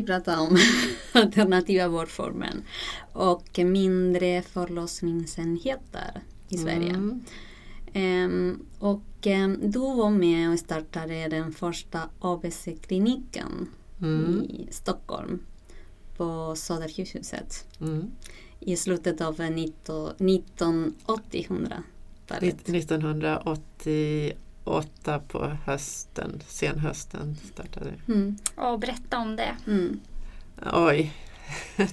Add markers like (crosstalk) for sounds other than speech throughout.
vi prata om (laughs) alternativa vårdformen och mindre förlossningsenheter i Sverige. Mm. Ehm, och ehm, du var med och startade den första ABC-kliniken Mm. i Stockholm på Södersjukhuset Mm. i slutet av 19, 1980-talet. 1988 på hösten, senhösten startade det. Mm. Och berätta om det. Mm. Oj. (laughs)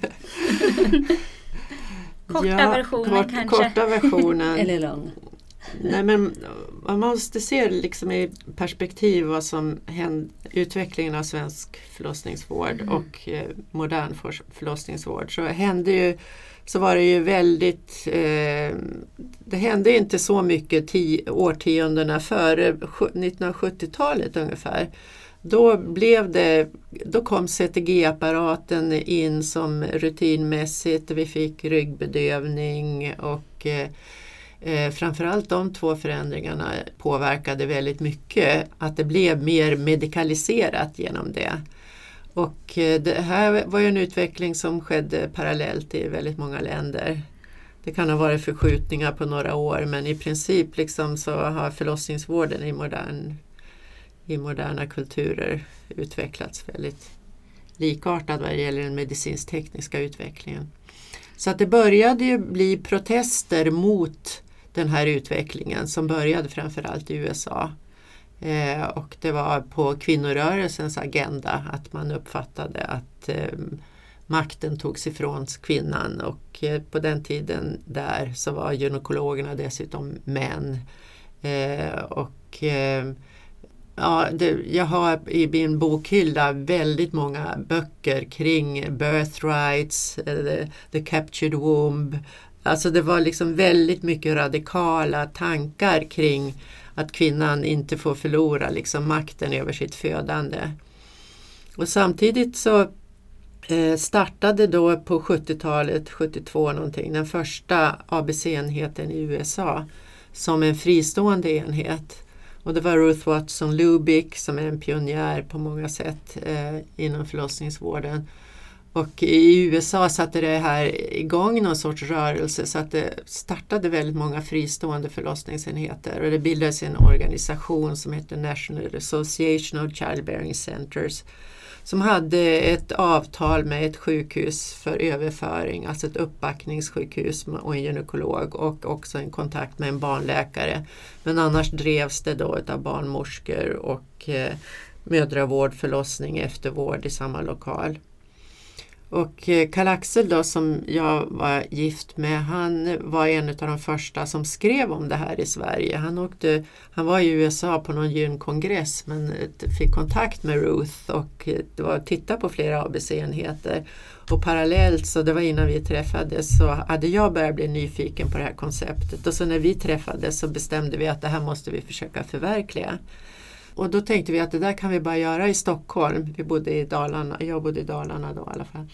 Korta versionen kanske. Korta versionen. (laughs) Eller lång. Nej, men man måste se liksom i perspektiv vad som hände, utvecklingen av svensk förlossningsvård Mm. och eh, modern för, förlossningsvård. Så hände ju så var det ju väldigt, eh, det hände inte så mycket tio, årtiondena före 1970-talet ungefär. Då, blev det, då kom CTG-apparaten in som rutinmässigt. Vi fick ryggbedövning och eh, Eh, framförallt de två förändringarna påverkade väldigt mycket. Att det blev mer medikaliserat genom det. Och eh, det här var ju en utveckling som skedde parallellt i väldigt många länder. Det kan ha varit förskjutningar på några år men i princip liksom så har förlossningsvården i, modern, i moderna kulturer utvecklats väldigt likartad vad det gäller den medicinsk-tekniska utvecklingen. Så att det började ju bli protester mot den här utvecklingen som började framförallt i USA. Eh, och det var på kvinnorörelsens agenda att man uppfattade att eh, makten togs ifrån kvinnan och eh, på den tiden där så var gynekologerna dessutom män. Eh, och eh, Ja, det, jag har i min bokhylla väldigt många böcker kring birthrights, eh, the, the captured womb. Alltså det var liksom väldigt mycket radikala tankar kring att kvinnan inte får förlora liksom makten över sitt födande. Och samtidigt så eh, startade då på 70-talet, 72 någonting, den första ABC-enheten i USA som en fristående enhet. Och det var Ruth Watson Lubick som är en pionjär på många sätt eh, inom förlossningsvården. Och i USA satte det här igång någon sorts rörelse så att det startade väldigt många fristående förlossningsenheter och det bildades en organisation som heter National Association of Childbearing Centers som hade ett avtal med ett sjukhus för överföring, alltså ett uppbackningssjukhus och en gynekolog och också en kontakt med en barnläkare. Men annars drevs det då av barnmorskor och eh, mödravård, förlossning, eftervård i samma lokal. Och eh, Karl-Axel då som jag var gift med, han var en av de första som skrev om det här i Sverige. Han, åkte, han var i USA på någon gynkongress men eh, fick kontakt med Ruth och eh, var, tittade på flera ABC-enheter. Och parallellt, så det var innan vi träffades, så hade jag börjat bli nyfiken på det här konceptet. Och så när vi träffades så bestämde vi att det här måste vi försöka förverkliga. Och då tänkte vi att det där kan vi bara göra i Stockholm. Vi bodde i Dalarna, jag bodde i Dalarna då i alla fall.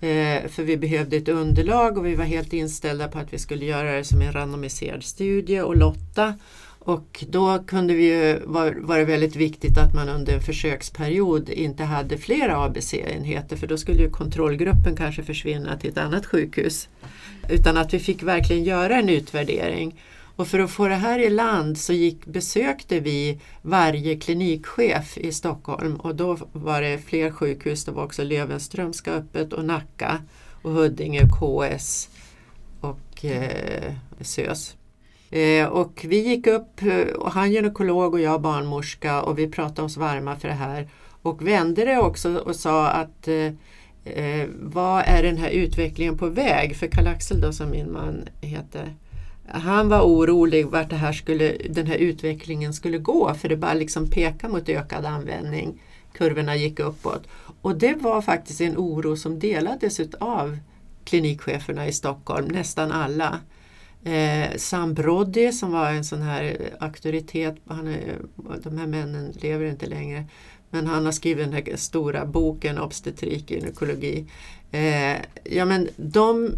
Eh, för vi behövde ett underlag och vi var helt inställda på att vi skulle göra det som en randomiserad studie och lotta. Och då kunde vi ju, var, var det väldigt viktigt att man under en försöksperiod inte hade flera ABC-enheter för då skulle ju kontrollgruppen kanske försvinna till ett annat sjukhus. Utan att vi fick verkligen göra en utvärdering. Och för att få det här i land så gick, besökte vi varje klinikchef i Stockholm och då var det fler sjukhus. Det var också Löwenströmska öppet och Nacka och Huddinge, KS och eh, SÖS. Eh, och vi gick upp, eh, och han gynekolog och jag barnmorska och vi pratade oss varma för det här och vände det också och sa att eh, eh, vad är den här utvecklingen på väg? För Karl-Axel då som min man heter han var orolig vart det här skulle, den här utvecklingen skulle gå för det bara liksom pekade mot ökad användning. Kurvorna gick uppåt. Och det var faktiskt en oro som delades av klinikcheferna i Stockholm, nästan alla. Eh, Sam Broddy som var en sån här auktoritet, han är, de här männen lever inte längre, men han har skrivit den här stora boken Obstetrik gynekologi. Eh, ja, men de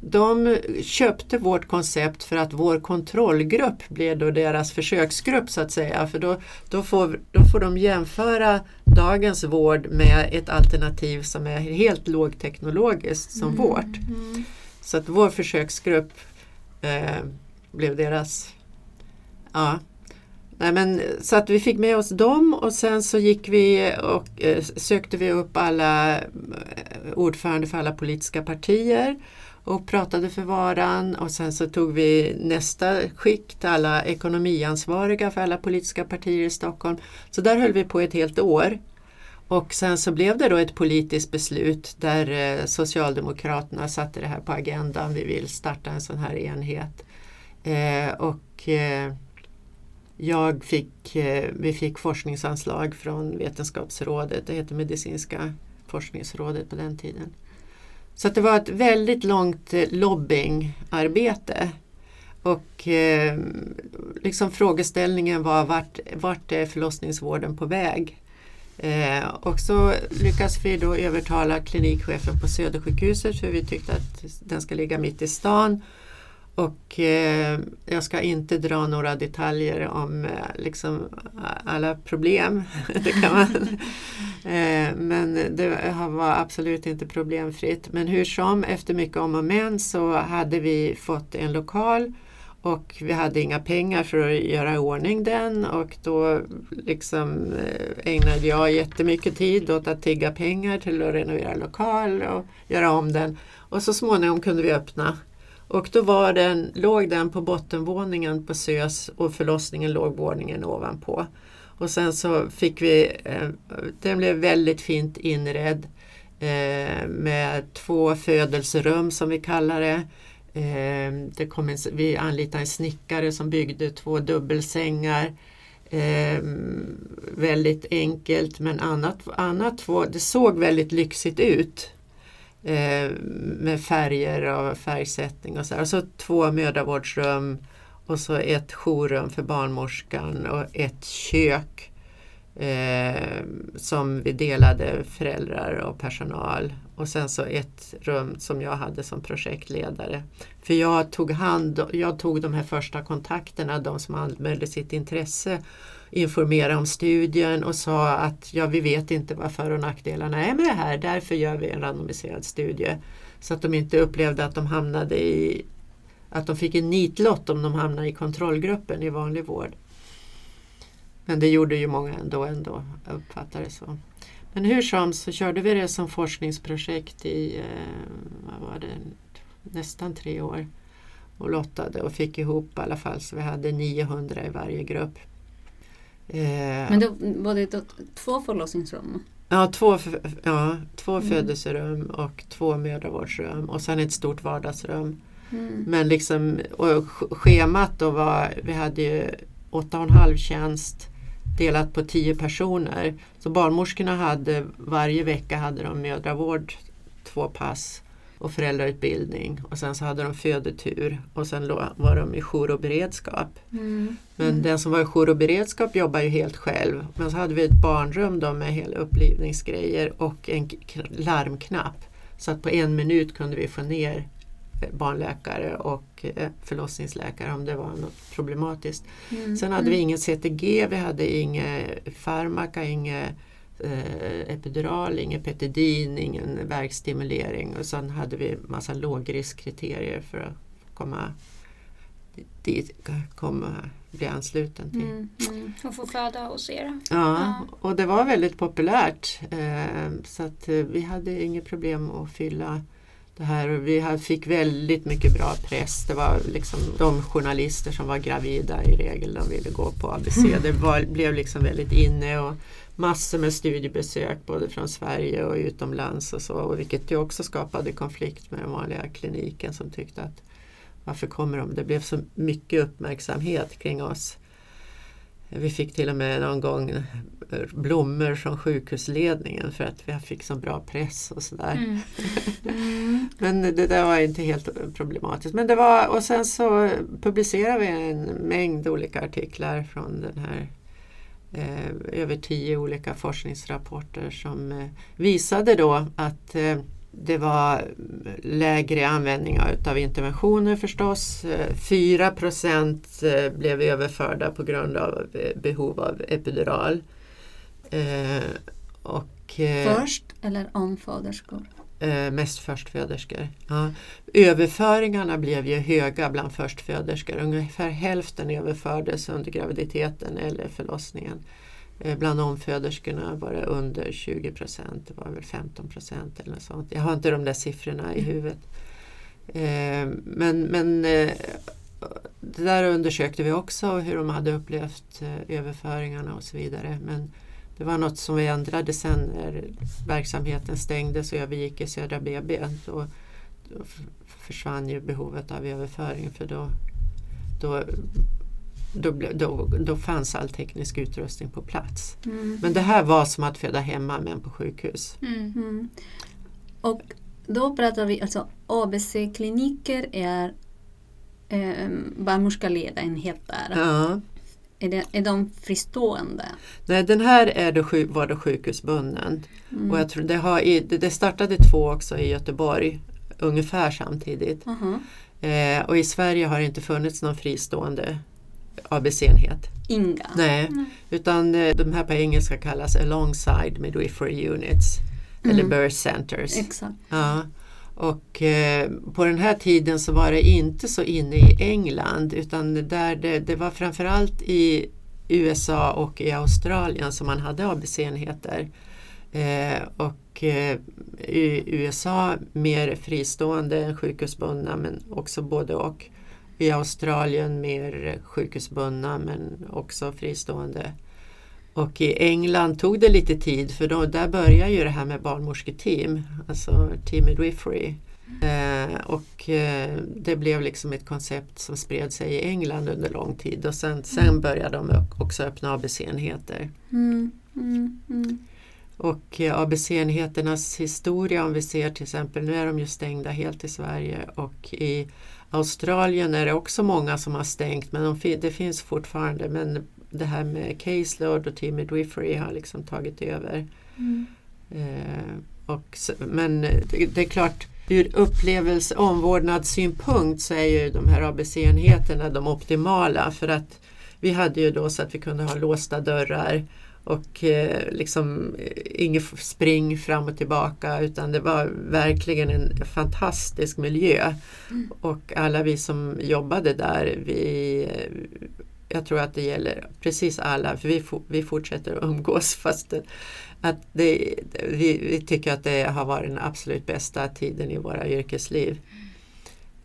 de köpte vårt koncept för att vår kontrollgrupp blev då deras försöksgrupp så att säga. För då, då, får, då får de jämföra dagens vård med ett alternativ som är helt lågteknologiskt som mm. vårt. Mm. Så att vår försöksgrupp eh, blev deras ja, Nej, men, så att vi fick med oss dem och sen så gick vi och eh, sökte vi upp alla eh, ordförande för alla politiska partier och pratade för varan och sen så tog vi nästa skikt alla ekonomiansvariga för alla politiska partier i Stockholm. Så där höll vi på ett helt år. Och sen så blev det då ett politiskt beslut där eh, Socialdemokraterna satte det här på agendan. Vi vill starta en sån här enhet. Eh, och eh, jag fick, eh, vi fick forskningsanslag från Vetenskapsrådet, det hette Medicinska forskningsrådet på den tiden. Så det var ett väldigt långt eh, lobbyingarbete. Och eh, liksom frågeställningen var vart, vart är förlossningsvården på väg? Eh, och så lyckas vi då övertala klinikchefen på Södersjukhuset för vi tyckte att den ska ligga mitt i stan och eh, jag ska inte dra några detaljer om eh, liksom, alla problem. (laughs) det kan man. (laughs) eh, men det var absolut inte problemfritt. Men hur som, efter mycket om och men så hade vi fått en lokal och vi hade inga pengar för att göra i ordning den och då liksom eh, ägnade jag jättemycket tid åt att tigga pengar till att renovera lokal och göra om den. Och så småningom kunde vi öppna och då var den, låg den på bottenvåningen på SÖS och förlossningen låg våningen ovanpå. Och sen så fick vi, eh, den blev väldigt fint inredd eh, med två födelserum som vi kallar det. Eh, det kom en, vi anlitade en snickare som byggde två dubbelsängar. Eh, väldigt enkelt men annat, annat två, det såg väldigt lyxigt ut eh, med färger och färgsättning och så. Och så två mödravårdsrum och så ett jourrum för barnmorskan och ett kök eh, som vi delade föräldrar och personal. Och sen så ett rum som jag hade som projektledare. För jag tog, hand, jag tog de här första kontakterna, de som anmälde sitt intresse informera om studien och sa att ja, vi vet inte vad för och nackdelarna är med det här, därför gör vi en randomiserad studie. Så att de inte upplevde att de hamnade i att de fick en nitlott om de hamnade i kontrollgruppen i vanlig vård. Men det gjorde ju många ändå, ändå jag uppfattar det så. Men hur som så körde vi det som forskningsprojekt i eh, vad var det, nästan tre år och lottade och fick ihop i alla fall så vi hade 900 i varje grupp. Eh, Men då var det då två förlossningsrum? Ja, två, ja, två mm. födelserum och två mödravårdsrum och sen ett stort vardagsrum. Mm. Men liksom, och schemat då var, vi hade ju åtta och en halv tjänst delat på tio personer. Så barnmorskorna hade varje vecka hade de mödravård två pass och föräldrautbildning och sen så hade de födetur och sen var de i jour och beredskap. Mm. Men mm. den som var i jour och beredskap jobbar ju helt själv. Men så hade vi ett barnrum då med hela upplivningsgrejer och en larmknapp. Så att på en minut kunde vi få ner barnläkare och eh, förlossningsläkare om det var något problematiskt. Mm. Sen hade vi mm. ingen CTG, vi hade inga farmaka, inga eh, epidural, ingen petidin, ingen verkstimulering och sen hade vi massa lågriskkriterier för att komma dit, komma, bli ansluten till. Mm, mm. Och få föda hos er. Ja, ja, och det var väldigt populärt eh, så att eh, vi hade inget problem att fylla det här. Vi fick väldigt mycket bra press. Det var liksom de journalister som var gravida i regel, de ville gå på ABC. Det var, blev liksom väldigt inne och massor med studiebesök både från Sverige och utomlands och så. Och vilket ju också skapade konflikt med den vanliga kliniken som tyckte att varför kommer de? Det blev så mycket uppmärksamhet kring oss. Vi fick till och med någon gång blommor från sjukhusledningen för att vi fick så bra press och sådär. Mm. Mm. (laughs) Men det där var inte helt problematiskt. Men det var, och sen så publicerade vi en mängd olika artiklar från den här eh, över tio olika forskningsrapporter som eh, visade då att eh, det var lägre användning av interventioner förstås. 4 procent eh, blev överförda på grund av eh, behov av epidural. Eh, och, Först eller omföderskor? Mest förstföderskor. Ja. Överföringarna blev ju höga bland förstföderskor. Ungefär hälften överfördes under graviditeten eller förlossningen. Eh, bland omföderskorna var det under 20 procent, det var väl 15 procent eller något sånt. Jag har inte de där siffrorna i huvudet. Eh, men men eh, det där undersökte vi också hur de hade upplevt överföringarna och så vidare. Men det var något som vi ändrade sen när verksamheten stängdes och övergick i Södra BB. Då, då försvann ju behovet av överföring för då, då då, då, då fanns all teknisk utrustning på plats. Mm. Men det här var som att föda hemma men på sjukhus. Mm. Mm. Och då pratar vi alltså ABC-kliniker är eh, barnmorskaleda-enheter. Ja. Är, det, är de fristående? Nej, den här är då, var då sjukhusbunden. Mm. Och jag tror det, har, det startade två också i Göteborg ungefär samtidigt. Uh -huh. Eh, och i Sverige har det inte funnits någon fristående ABC-enhet. Inga? Nej, mm. utan eh, de här på engelska kallas alongside midwifery units mm. eller birth centers. Exakt. Ja. Och eh, på den här tiden så var det inte så inne i England utan där det, det var framförallt i USA och i Australien som man hade ABC-enheter. Eh, och eh, i USA mer fristående än sjukhusbundna men också både och i Australien mer sjukhusbundna men också fristående. Och i England tog det lite tid för då, där började ju det här med barnmorsketeam, alltså team midwifery. Eh, och eh, det blev liksom ett koncept som spred sig i England under lång tid och sen, sen började de också öppna ABC-enheter. Mm, mm, mm. Och eh, ABC-enheternas historia om vi ser till exempel, nu är de ju stängda helt i Sverige och i Australien är det också många som har stängt men de, det finns fortfarande men det här med caseload och team midwifery har liksom tagit över. Mm. Eh, och, men det, det, är klart ur upplevelse omvårdnadssynpunkt så är ju de här ABC-enheterna de optimala för att vi hade ju då så att vi kunde ha låsta dörrar och eh, liksom eh, inget spring fram och tillbaka utan det var verkligen en fantastisk miljö. Mm. Och alla vi som jobbade där, vi, eh, jag tror att det gäller precis alla, för vi, vi fortsätter att umgås (laughs) fast att det, vi, vi tycker att det har varit den absolut bästa tiden i våra yrkesliv.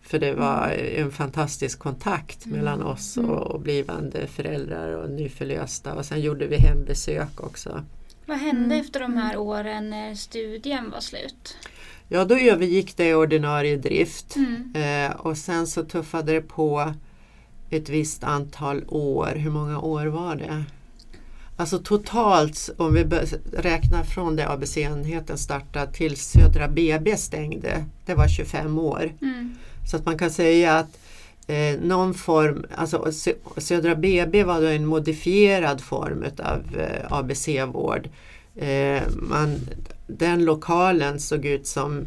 För det var mm. en fantastisk kontakt mm. mellan oss och, och, blivande föräldrar och nyförlösta och sen gjorde vi hembesök också. Vad hände mm. efter de här åren när studien var slut? Ja, då övergick det i ordinarie drift mm. eh, och sen så tuffade det på ett visst antal år. Hur många år var det? Alltså totalt, om vi räknar från det ABC-enheten startade till Södra BB stängde, det var 25 år. Mm. Så att man kan säga att eh, någon form, alltså Södra BB var då en modifierad form av eh, ABC-vård. Eh, den lokalen såg ut som,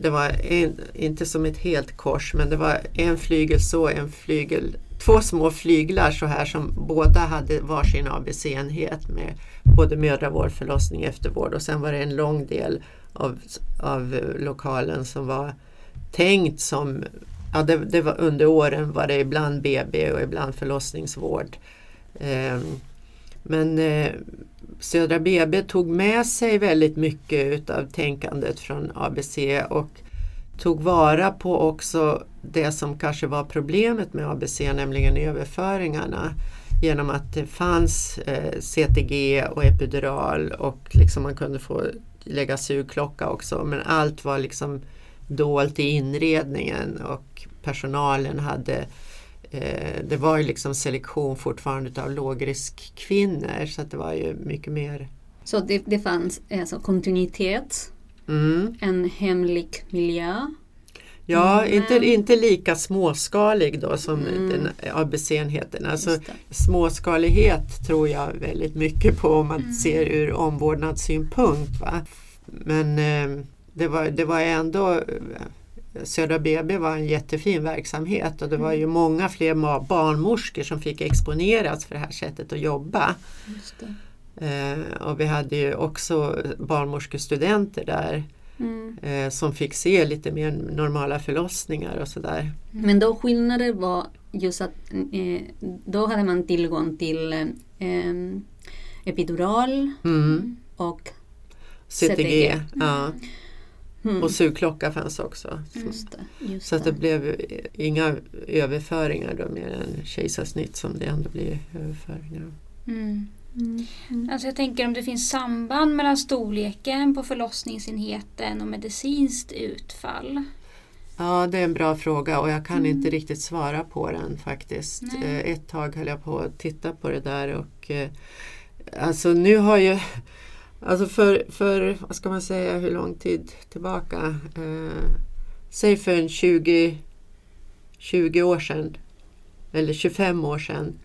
det var en, inte som ett helt kors men det var en flygel så, en flygel, två små flyglar så här som båda hade varsin ABC-enhet med både mödravård, förlossning, eftervård och sen var det en lång del av, av eh, lokalen som var tänkt som, ja det, det, var under åren var det ibland BB och ibland förlossningsvård. Eh, men eh, Södra BB tog med sig väldigt mycket av tänkandet från ABC och tog vara på också det som kanske var problemet med ABC, nämligen överföringarna. Genom att det fanns eh, CTG och epidural och liksom man kunde få lägga sugklocka också men allt var liksom dolt i inredningen och personalen hade eh, det var ju liksom selektion fortfarande av lågriskkvinnor så det var ju mycket mer. Så det, det fanns alltså kontinuitet, mm. en hemlig miljö. Ja, mm. inte, inte lika småskalig då som mm. ABC-enheten. Alltså, småskalighet tror jag väldigt mycket på om man mm. ser ur omvårdnadssynpunkt. Va? Men eh, det var, det var ändå eh, Södra BB var en jättefin verksamhet och det var ju Mm. många fler barnmorskor som fick exponeras för det här sättet att jobba. Eh, och vi hade ju också barnmorskestudenter där Mm. eh, som fick se lite mer normala förlossningar och sådär. Men då skillnaden var just att eh, då hade man tillgång till epidural Mm. och CTG, CTG. ja. Mm, och sugklocka fanns också. Så, just det, just så att det det. blev inga överföringar då mer än kejsarsnitt som det ändå blir överföringar. Mm. Mm. Mm. Alltså jag tänker om det finns samband mellan storleken på förlossningsenheten och medicinskt utfall. Ja, det är en bra fråga och jag kan Mm. inte riktigt svara på den faktiskt. Nej. Eh, Ett tag höll jag på att titta på det där och eh, alltså nu har ju Alltså för, för, vad ska man säga, hur lång tid tillbaka? Eh, säg för en 20, 20 år sedan eller 25 år sedan.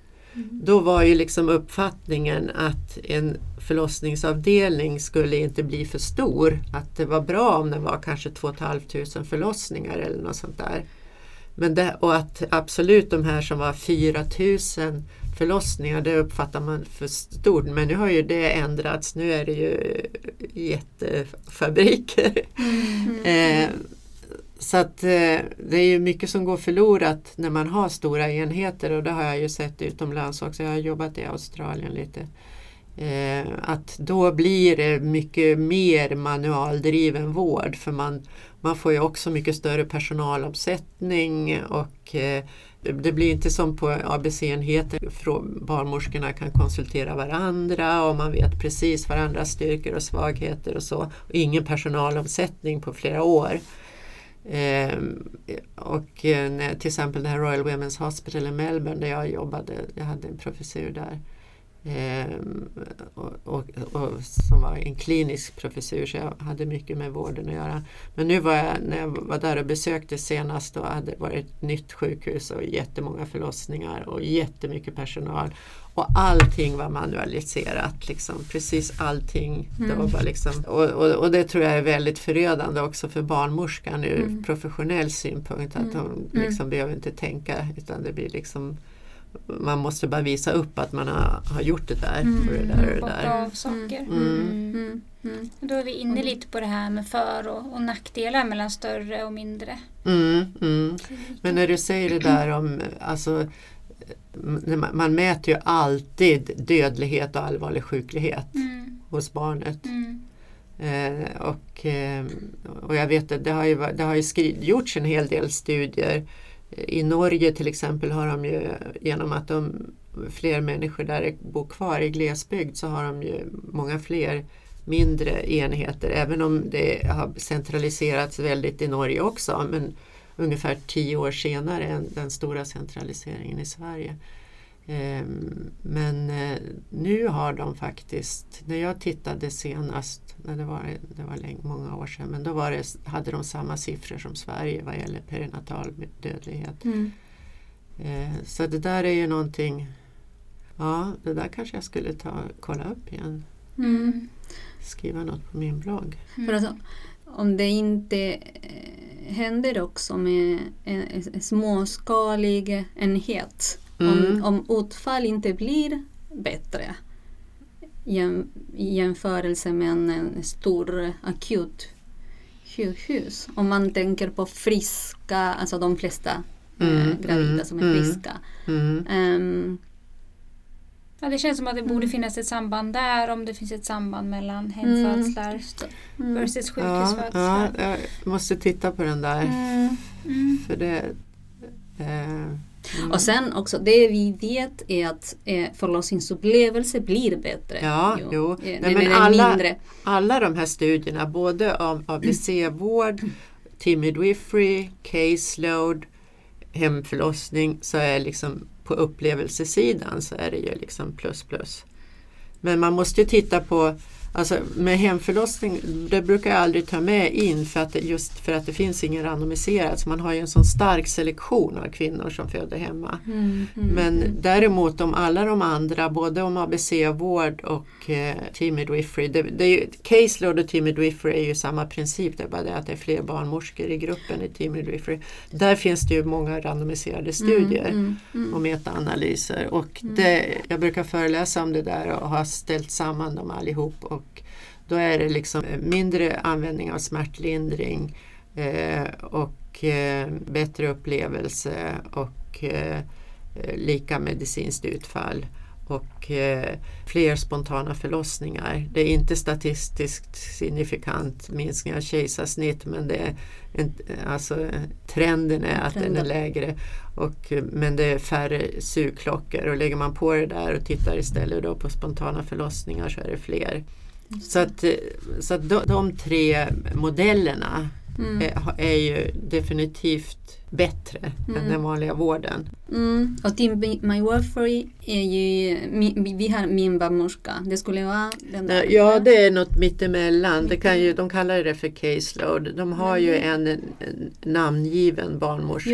Då var ju liksom uppfattningen att en förlossningsavdelning skulle inte bli för stor. Att det var bra om det var kanske 2 500 förlossningar eller något sånt där. Men det, och att absolut de här som var 4 000 förlossningar, det uppfattar man för stort. Men nu har ju det ändrats. Nu är det ju jättefabriker. (laughs) Eh, så att eh, det är ju mycket som går förlorat när man har stora enheter och det har jag ju sett utomlands också. Jag har jobbat i Australien lite. Eh, att då blir det mycket mer manualdriven vård för man, man får ju också mycket större personalomsättning och eh, det, blir inte som på ABC-enheten, Barnmorskorna kan konsultera varandra och man vet precis varandras styrkor och svagheter och så. Och ingen personalomsättning på flera år. Eh, och eh, när, till exempel det här Royal Women's Hospital i Melbourne där jag jobbade, jag hade en professur där. Ehm, och, och, och, som var en klinisk professur så jag hade mycket med vården att göra. Men nu var jag, när jag var där och besökte senast då hade det varit ett nytt sjukhus och jättemånga förlossningar och jättemycket personal. Och allting var manualiserat, liksom. precis allting. Det var Mm. bara liksom, och, och, och det tror jag är väldigt förödande också för barnmorskan ur Mm. professionell synpunkt. Att Mm. hon Mm. liksom behöver inte tänka utan det blir liksom man måste bara visa upp att man har, har gjort det där Mm. och det där och det där. av saker. Mm. Mm. Mm. Mm. Då är vi inne Mm. lite på det här med för och, och nackdelar mellan större och mindre. Mm, mm. Men när du säger det där om, alltså, man, man mäter ju alltid dödlighet och allvarlig sjuklighet Mm. hos barnet. Mm. Eh, och, eh, och jag vet att det har ju, det har ju skri- gjorts en hel del studier. I Norge till exempel har de ju genom att de, fler människor där bor kvar i glesbygd så har de ju många fler mindre enheter även om det har centraliserats väldigt i Norge också men ungefär tio år senare än den stora centraliseringen i Sverige. Ehm, Men eh, nu har de faktiskt, när jag tittade senast, när det var, det var länge, många år sedan, men då var det, hade de samma siffror som Sverige vad gäller perinatal dödlighet. Mm. Eh, Så det där är ju någonting, ja det där kanske jag skulle ta kolla upp igen. Mm. Skriva något på min blogg. För alltså, om det inte eh, händer också med en, en småskalig enhet. Mm. Om, om utfall inte blir bättre jäm, i jämförelse med en, en stor akut sjukhus. Om man tänker på friska, alltså de flesta Mm, eh, gravida mm, som är mm. friska. Mm. Ehm, Ja, det känns som att det borde Mm. finnas ett samband där om det finns ett samband mellan hemfödslar mm. versus Ja, sjukhusfödslar. ja, jag måste titta på den där. Mm. Mm. För det, eh, mm. Och sen också, det vi vet är att eh, förlossningsupplevelse blir bättre. Ja, jo. Eh, Nej, men alla- mindre. alla de här studierna, både om ABC-vård, team midwifery, caseload, hemförlossning, så är liksom på upplevelsesidan så är det ju liksom plus plus. Men man måste ju titta på Alltså med hemförlossning, det brukar jag aldrig ta med in för att det, just för att det finns ingen randomiserad. Så man har ju en sån stark selektion av kvinnor som föder hemma. Mm, mm, Men mm. däremot om alla de andra, både om ABC-vård och eh, team midwifery. Det, det ju, caseload och team midwifery är ju samma princip, det är bara det att det är fler barnmorskor i gruppen i team midwifery. Där finns det ju många randomiserade studier Mm, mm, och metaanalyser. Och Mm. det, jag brukar föreläsa om det där och har ställt samman dem allihop. Och då är det liksom mindre användning av smärtlindring eh, och eh, bättre upplevelse och eh, eh, lika medicinskt utfall och eh, fler spontana förlossningar. Det är inte statistiskt signifikant minskning av kejsarsnitt men det är en, alltså, trenden är att den är Trenden. lägre. Och, eh, men det är färre sugklockor och lägger man på det där och tittar istället då på spontana förlossningar så är det fler. Så att, eh, så att de, de tre modellerna Mm. är, ha- är ju definitivt bättre än Mm. den vanliga vården. Mm. Och Team My Warfare är ju, mi, vi har min barnmorska. Det skulle vara den där. Ja, det är något mittemellan. Det kan ju, de kallar det för caseload. De har ju en, en namngiven barnmorska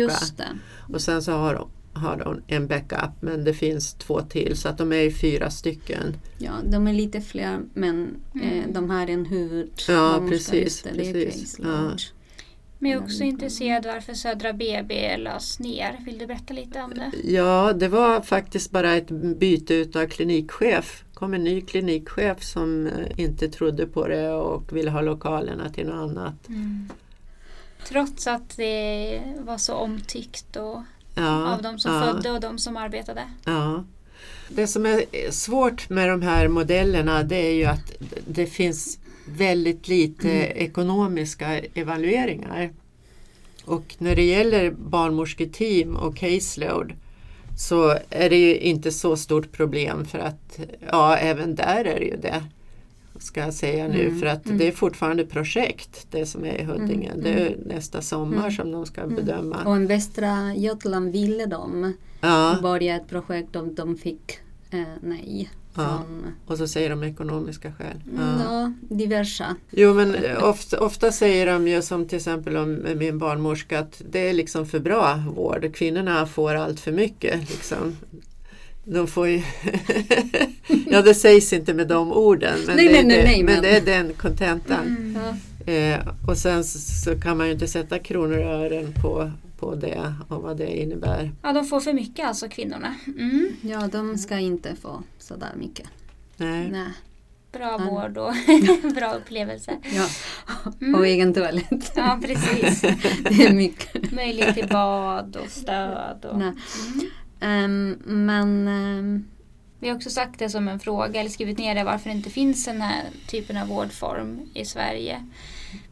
och sen så har de, har de en backup men det finns två till så att de är ju fyra stycken. Ja, de är lite fler men eh, Mm. de har en huvud. Ja, precis, Det, det precis. caseload. Men jag är också intresserad varför Södra BB lades ner. Vill du berätta lite om det? Ja, det var faktiskt bara ett byte utav klinikchef. kom en ny klinikchef som eh, inte trodde på det och ville ha lokalerna till något annat. Trots att det var så omtyckt och, Ja, av de som ja. födde och de som arbetade. Ja. Det som är svårt med de här modellerna det är ju att det finns väldigt lite ekonomiska evalueringar. Och när det gäller barnmorsketeam och caseload så är det ju inte så stort problem för att ja, även där är det ju det. Ska jag säga nu Mm, för att mm. det är fortfarande projekt det som är i Huddinge. Mm, Det är nästa sommar Mm. som de ska Mm. bedöma. Och i Västra Götaland ville de Ja. börja ett projekt och de fick eh, nej. Ja. Och så säger de ekonomiska skäl. mm, ja, diversa. Jo men eh, ofta, ofta säger de ju som till exempel om min barnmorska att det är liksom för bra vård. Kvinnorna får allt för mycket. Liksom. De får ju (laughs) ja det sägs inte med de orden men, Nej, det, nej, är nej, det, nej, men men- det är den kontentan. Mm. Ja. Eh, och sen så, så kan man ju inte sätta kronor och ören på, på det och vad det innebär. Ja, de får för mycket alltså kvinnorna. Mm. ja, de ska inte få sådär mycket. Nej. Nej. Bra Ja. vård och (laughs) bra upplevelse. Ja. Mm. Och egen toalett. Ja, precis. (laughs) Det är mycket. Möjlighet till bad och stöd. Och... Nej. Mm. Ehm, men ehm, Vi har också sagt det som en fråga, eller skrivit ner det, varför det inte finns den här typen av vårdform i Sverige.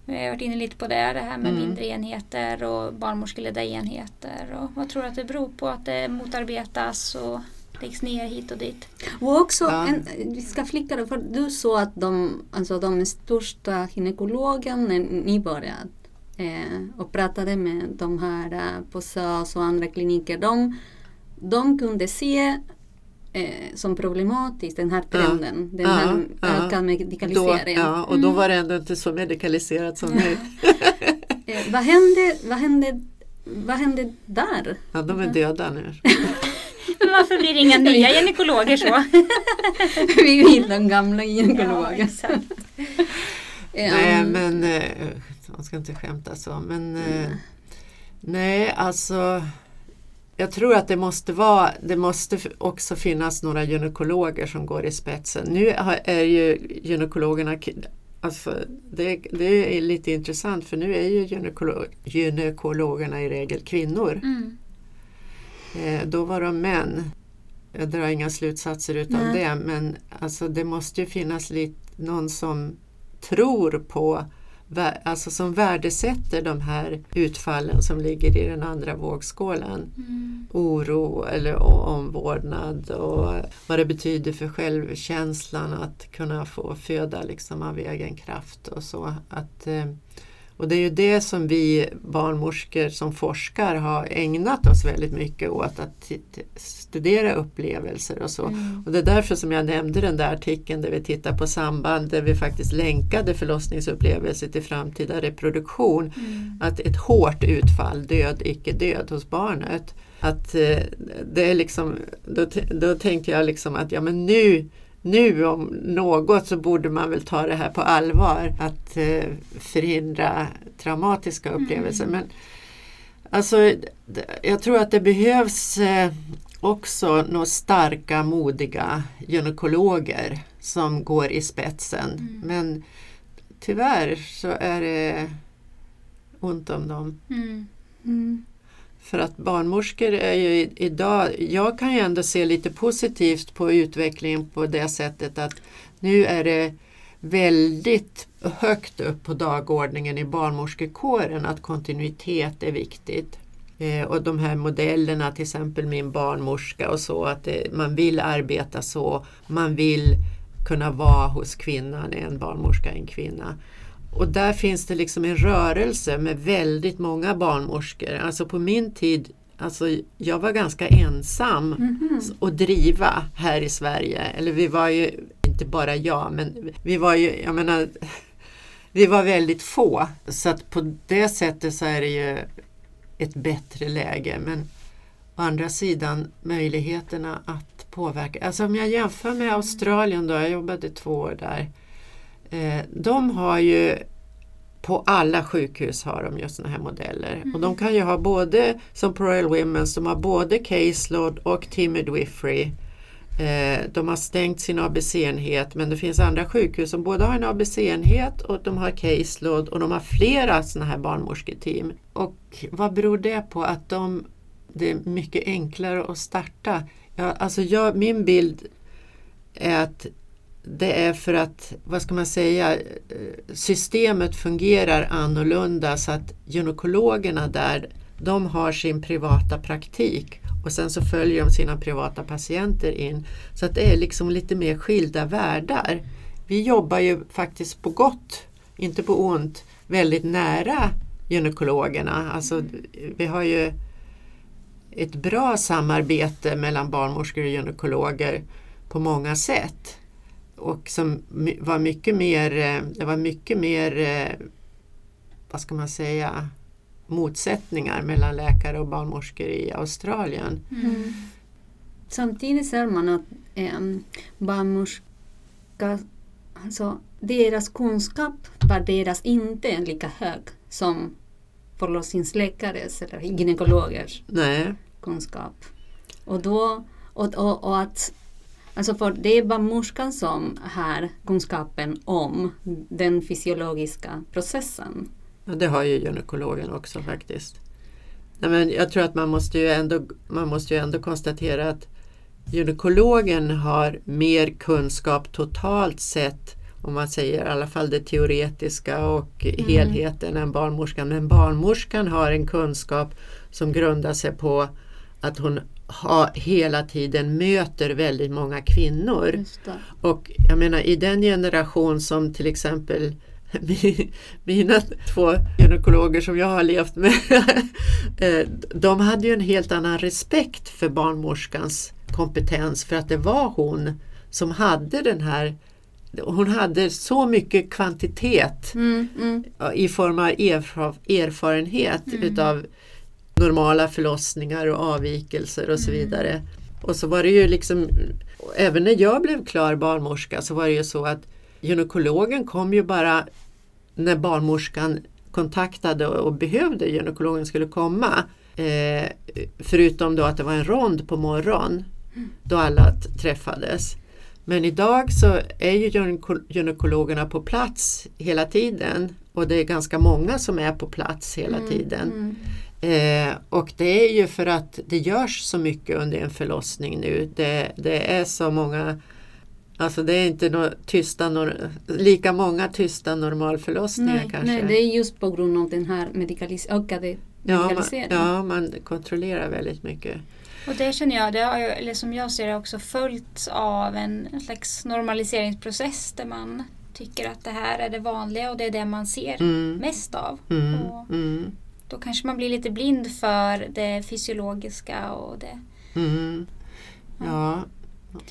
Vi har varit inne lite på det, det här med Mm. mindre enheter och barnmorskeledda enheter. Och vad tror du att det beror på att det motarbetas och läggs ner hit och dit? Och också, Ja. en, vi ska flicka det, för du sa att de, alltså de största gynekologerna när ni började eh, och pratade med de här eh, på SÖS och andra kliniker, de, de kunde se eh, som problematiskt den här Ja. trenden, den Ja, här ja. ökad Då, medikalisering. ja, och då var det ändå inte så medikaliserat som nu. (laughs) Eh, vad, hände, vad, hände, vad hände där? Ja, de är döda nu. (laughs) Men varför blir det inga nya gynekologer så? (laughs) Vi vill de gamla Ja, gynekologer. exakt. Eh, Nej, men eh, man ska inte skämta så. Men eh, nej, alltså jag tror att det måste vara, det måste också finnas några gynekologer som går i spetsen. Nu är ju gynekologerna, alltså det, det är lite intressant för nu är ju gynekolo, gynekologerna i regel kvinnor. Mm. Eh, då var de män. Jag drar inga slutsatser utav Nej. det men alltså det måste ju finnas lite, någon som tror på, alltså som värdesätter de här utfallen som ligger i den andra vågskålen. Mm. Oro eller omvårdnad och vad det betyder för självkänslan att kunna få föda liksom av egen kraft och så. Att, eh, Och det är ju det som vi barnmorskor som forskar har ägnat oss väldigt mycket åt, att studera upplevelser och så. Mm. Och det är därför som jag nämnde den där artikeln där vi tittar på samband, där vi faktiskt länkade förlossningsupplevelser till framtida reproduktion. Mm. Att ett hårt utfall, död, icke död hos barnet. Att eh, det är liksom, då, då tänkte jag liksom att ja men nu nu om något så borde man väl ta det här på allvar att eh, förhindra traumatiska upplevelser. Mm. Men alltså, jag tror att det behövs eh, också några starka, modiga gynekologer som går i spetsen. Mm. Men tyvärr så är det ont om dem. Mm. För att barnmorskor är ju idag, jag kan ju ändå se lite positivt på utvecklingen på det sättet att nu är det väldigt högt upp på dagordningen i barnmorskekåren att kontinuitet är viktigt. Eh, och de här modellerna, till exempel min barnmorska och så, att det, man vill arbeta så, man vill kunna vara hos kvinnan, en barnmorska, en kvinna. Och där finns det liksom en rörelse med väldigt många barnmorskor. Alltså på min tid, alltså jag var ganska ensam mm -hmm. att driva här i Sverige. Eller vi var ju, inte bara jag, men vi var ju, jag menar, (laughs) vi var väldigt få. Så att på det sättet så är det ju ett bättre läge. Men å andra sidan möjligheterna att påverka. Alltså om jag jämför med Australien då, jag jobbade två år där. Eh, de har ju på alla sjukhus har de just sådana här modeller. Mm. Och de kan ju ha både, som Royal Women's, de har både caseload och timid midwifery. Eh, de har stängt sin ABC-enhet men det finns andra sjukhus som både har en ABC-enhet och de har caseload och de har flera sådana här barnmorsketeam. Och vad beror det på att de, det är mycket enklare att starta? Ja, alltså jag, min bild är att det är för att, vad ska man säga, eh, systemet fungerar annorlunda så att gynekologerna där, de har sin privata praktik och sen så följer de sina privata patienter in. Så att det är liksom lite mer skilda världar. Vi jobbar ju faktiskt på gott, inte på ont, väldigt nära gynekologerna. Alltså, vi har ju ett bra samarbete mellan barnmorskor och gynekologer på många sätt och som var mycket mer, eh, det var mycket mer, eh, vad ska man säga, motsättningar mellan läkare och barnmorskor i Australien. Mm. Samtidigt ser man att eh, barnmorskor, alltså deras kunskap värderas inte lika hög som förlossningsläkares eller gynekologers Nej. kunskap. Och, då, och, och, och att Alltså för det är barnmorskan som har kunskapen om den fysiologiska processen. Ja, det har ju gynekologen också faktiskt. Nej, men jag tror att man måste, ju ändå, man måste ju ändå konstatera att gynekologen har mer kunskap totalt sett om man säger i alla fall det teoretiska och mm. helheten än barnmorskan. Men barnmorskan har en kunskap som grundar sig på att hon ha, hela tiden möter väldigt många kvinnor. Och jag menar i den generation som till exempel (laughs) mina två gynekologer som jag har levt med, (laughs) eh, de hade ju en helt annan respekt för barnmorskans kompetens för att det var hon som hade den här hon hade så mycket kvantitet mm, mm. i form av erfarenhet mm. utav normala förlossningar och avvikelser och så mm. vidare. Och så var det ju liksom, även när jag blev klar barnmorska så var det ju så att gynekologen kom ju bara när barnmorskan kontaktade och behövde gynekologen skulle komma. Eh, förutom då att det var en rond på morgonen då alla träffades. Men idag så är ju gynekologerna på plats hela tiden och det är ganska många som är på plats hela mm, tiden. Mm. Eh, och det är ju för att det görs så mycket under en förlossning nu. Det, det är så många Alltså det är inte no tysta, no lika många tysta normalförlossningar nej, kanske. Nej, det är just på grund av den här medikalis ökade medikaliseringen. Ja man, ja, man kontrollerar väldigt mycket. Och det känner jag, det har ju, eller som jag ser det också följts av en, slags normaliseringsprocess där man tycker att det här är det vanliga och det är det man ser Mm. mest av. Mm. Mm. då kanske man blir lite blind för det fysiologiska och det. Mm. Ja,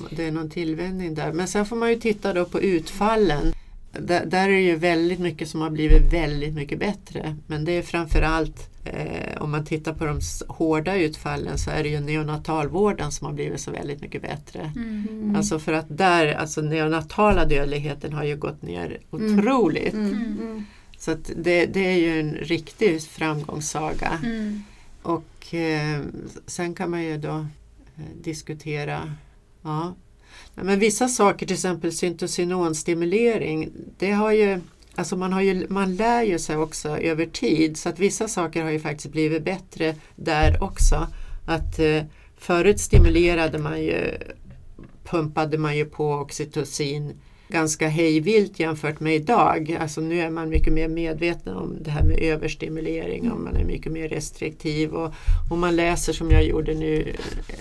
det är någon tillvänjning där. Men sen får man ju titta då på utfallen. Där, där är det ju väldigt mycket som har blivit väldigt mycket bättre. Men det är framförallt eh, om man tittar på de hårda utfallen så är det ju neonatalvården som har blivit så väldigt mycket bättre. Mm. Alltså för att där, alltså neonatala dödligheten har ju gått ner Mm. otroligt. Mm. Mm. Så det, det är ju en riktig framgångssaga. Mm. Och eh, sen kan man ju då eh, diskutera ja. Men vissa saker, till exempel syntocinostimulering, det har ju Alltså man, har ju, man lär ju sig också över tid så att vissa saker har ju faktiskt blivit bättre där också. Att eh, förut stimulerade man ju, pumpade man ju på oxytocin ganska hejvilt jämfört med idag. Alltså nu är man mycket mer medveten om det här med överstimulering och man är mycket mer restriktiv. Och om man läser som jag gjorde nu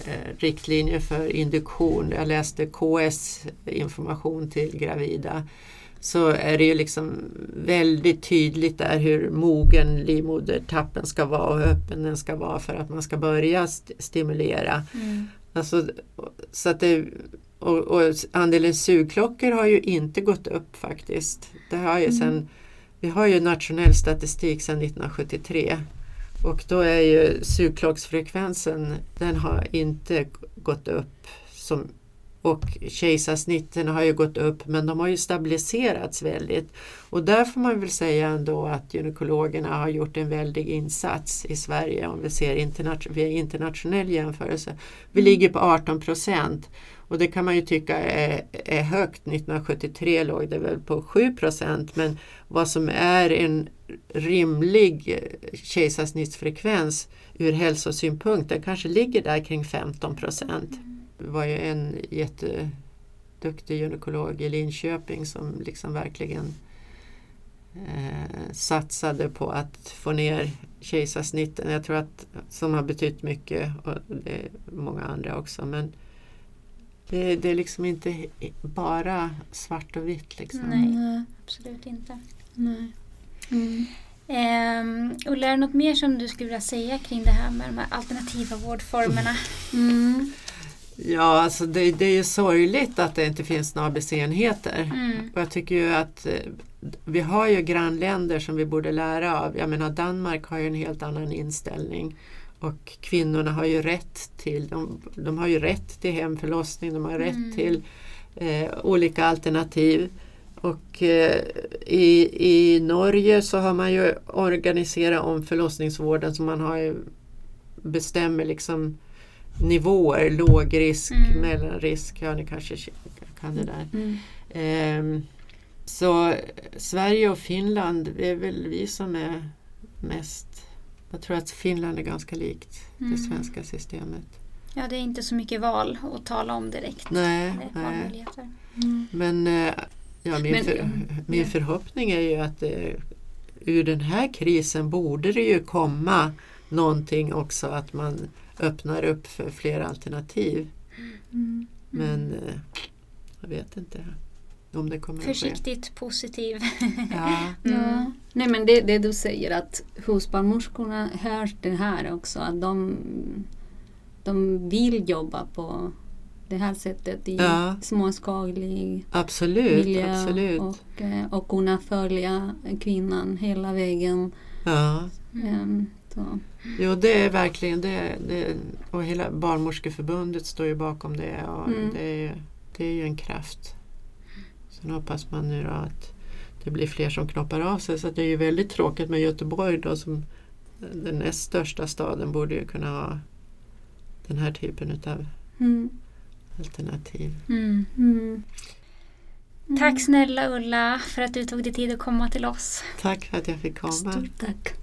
eh, riktlinjer för induktion, jag läste KS information till gravida så är det ju liksom väldigt tydligt där hur mogen livmodertappen ska vara och hur öppen den ska vara för att man ska börja st- stimulera. Mm. Alltså, så att det, och, och andelen sugklockor har ju inte gått upp faktiskt. Det har ju sen, vi har ju nationell statistik sedan 1973 och då är ju sugklocksfrekvensen, den har inte gått upp. Som, och kejsarsnitten har ju gått upp men de har ju stabiliserats väldigt. Och där får man väl säga ändå att gynekologerna har gjort en väldig insats i Sverige om vi ser internation- via internationell jämförelse. Vi ligger på 18 procent och det kan man ju tycka är, är högt. 1973 låg det väl på 7 procent men vad som är en rimlig kejsarsnittsfrekvens ur hälsosynpunkt den kanske ligger där kring 15 procent. Det var ju en jätteduktig gynekolog i Linköping som liksom verkligen eh, satsade på att få ner kejsarsnitten. Jag tror att som har betytt mycket och det är många andra också. Men det, det är liksom inte bara svart och vitt. Liksom. Nej. Absolut inte. Nej. Mm. Um, Ulla, är det något mer som du skulle vilja säga kring det här med de här alternativa vårdformerna? Mm. Ja, alltså det, det är ju sorgligt att det inte finns några ABC-enheter. Mm. Och jag tycker ju att eh, vi har ju grannländer som vi borde lära av. Jag menar Danmark har ju en helt annan inställning. Och kvinnorna har ju rätt till, de, de har ju rätt till hemförlossning, de har rätt Mm. till eh, olika alternativ. Och eh, i, i Norge så har man ju organiserat om förlossningsvården så man har ju bestämmer liksom nivåer, låg risk, Mm. mellanrisk, ja ni kanske kan det där. Mm. Ehm, så Sverige och Finland, det är väl vi som är mest... Jag tror att Finland är ganska likt Mm. det svenska systemet. Ja, det är inte så mycket val att tala om direkt. Nej, nej. Mm. Men, eh, ja, min, Men- för, min ja. förhoppning är ju att det, ur den här krisen borde det ju komma någonting också att man öppnar upp för fler alternativ. Mm. Men eh, jag vet inte om det kommer att ske. Försiktigt positiv. Ja. (laughs) Ja. Nej men det, det du säger att husbarnmorskorna hör det här också. Att de, de vill jobba på det här sättet i Ja. småskalig Absolut, miljö absolut. Och, eh, och kunna följa kvinnan hela vägen. Ja. Ehm, så. Jo, det är verkligen det. det och hela Barnmorskeförbundet står ju bakom det. Och Mm. det, är, det är ju en kraft. Sen hoppas man nu då att det blir fler som knoppar av sig. Så det är ju väldigt tråkigt med Göteborg då som den näst största staden borde ju kunna ha den här typen av Mm. alternativ. Mm. Mm. Tack snälla Ulla för att du tog dig tid att komma till oss. Tack för att jag fick komma. Stort tack.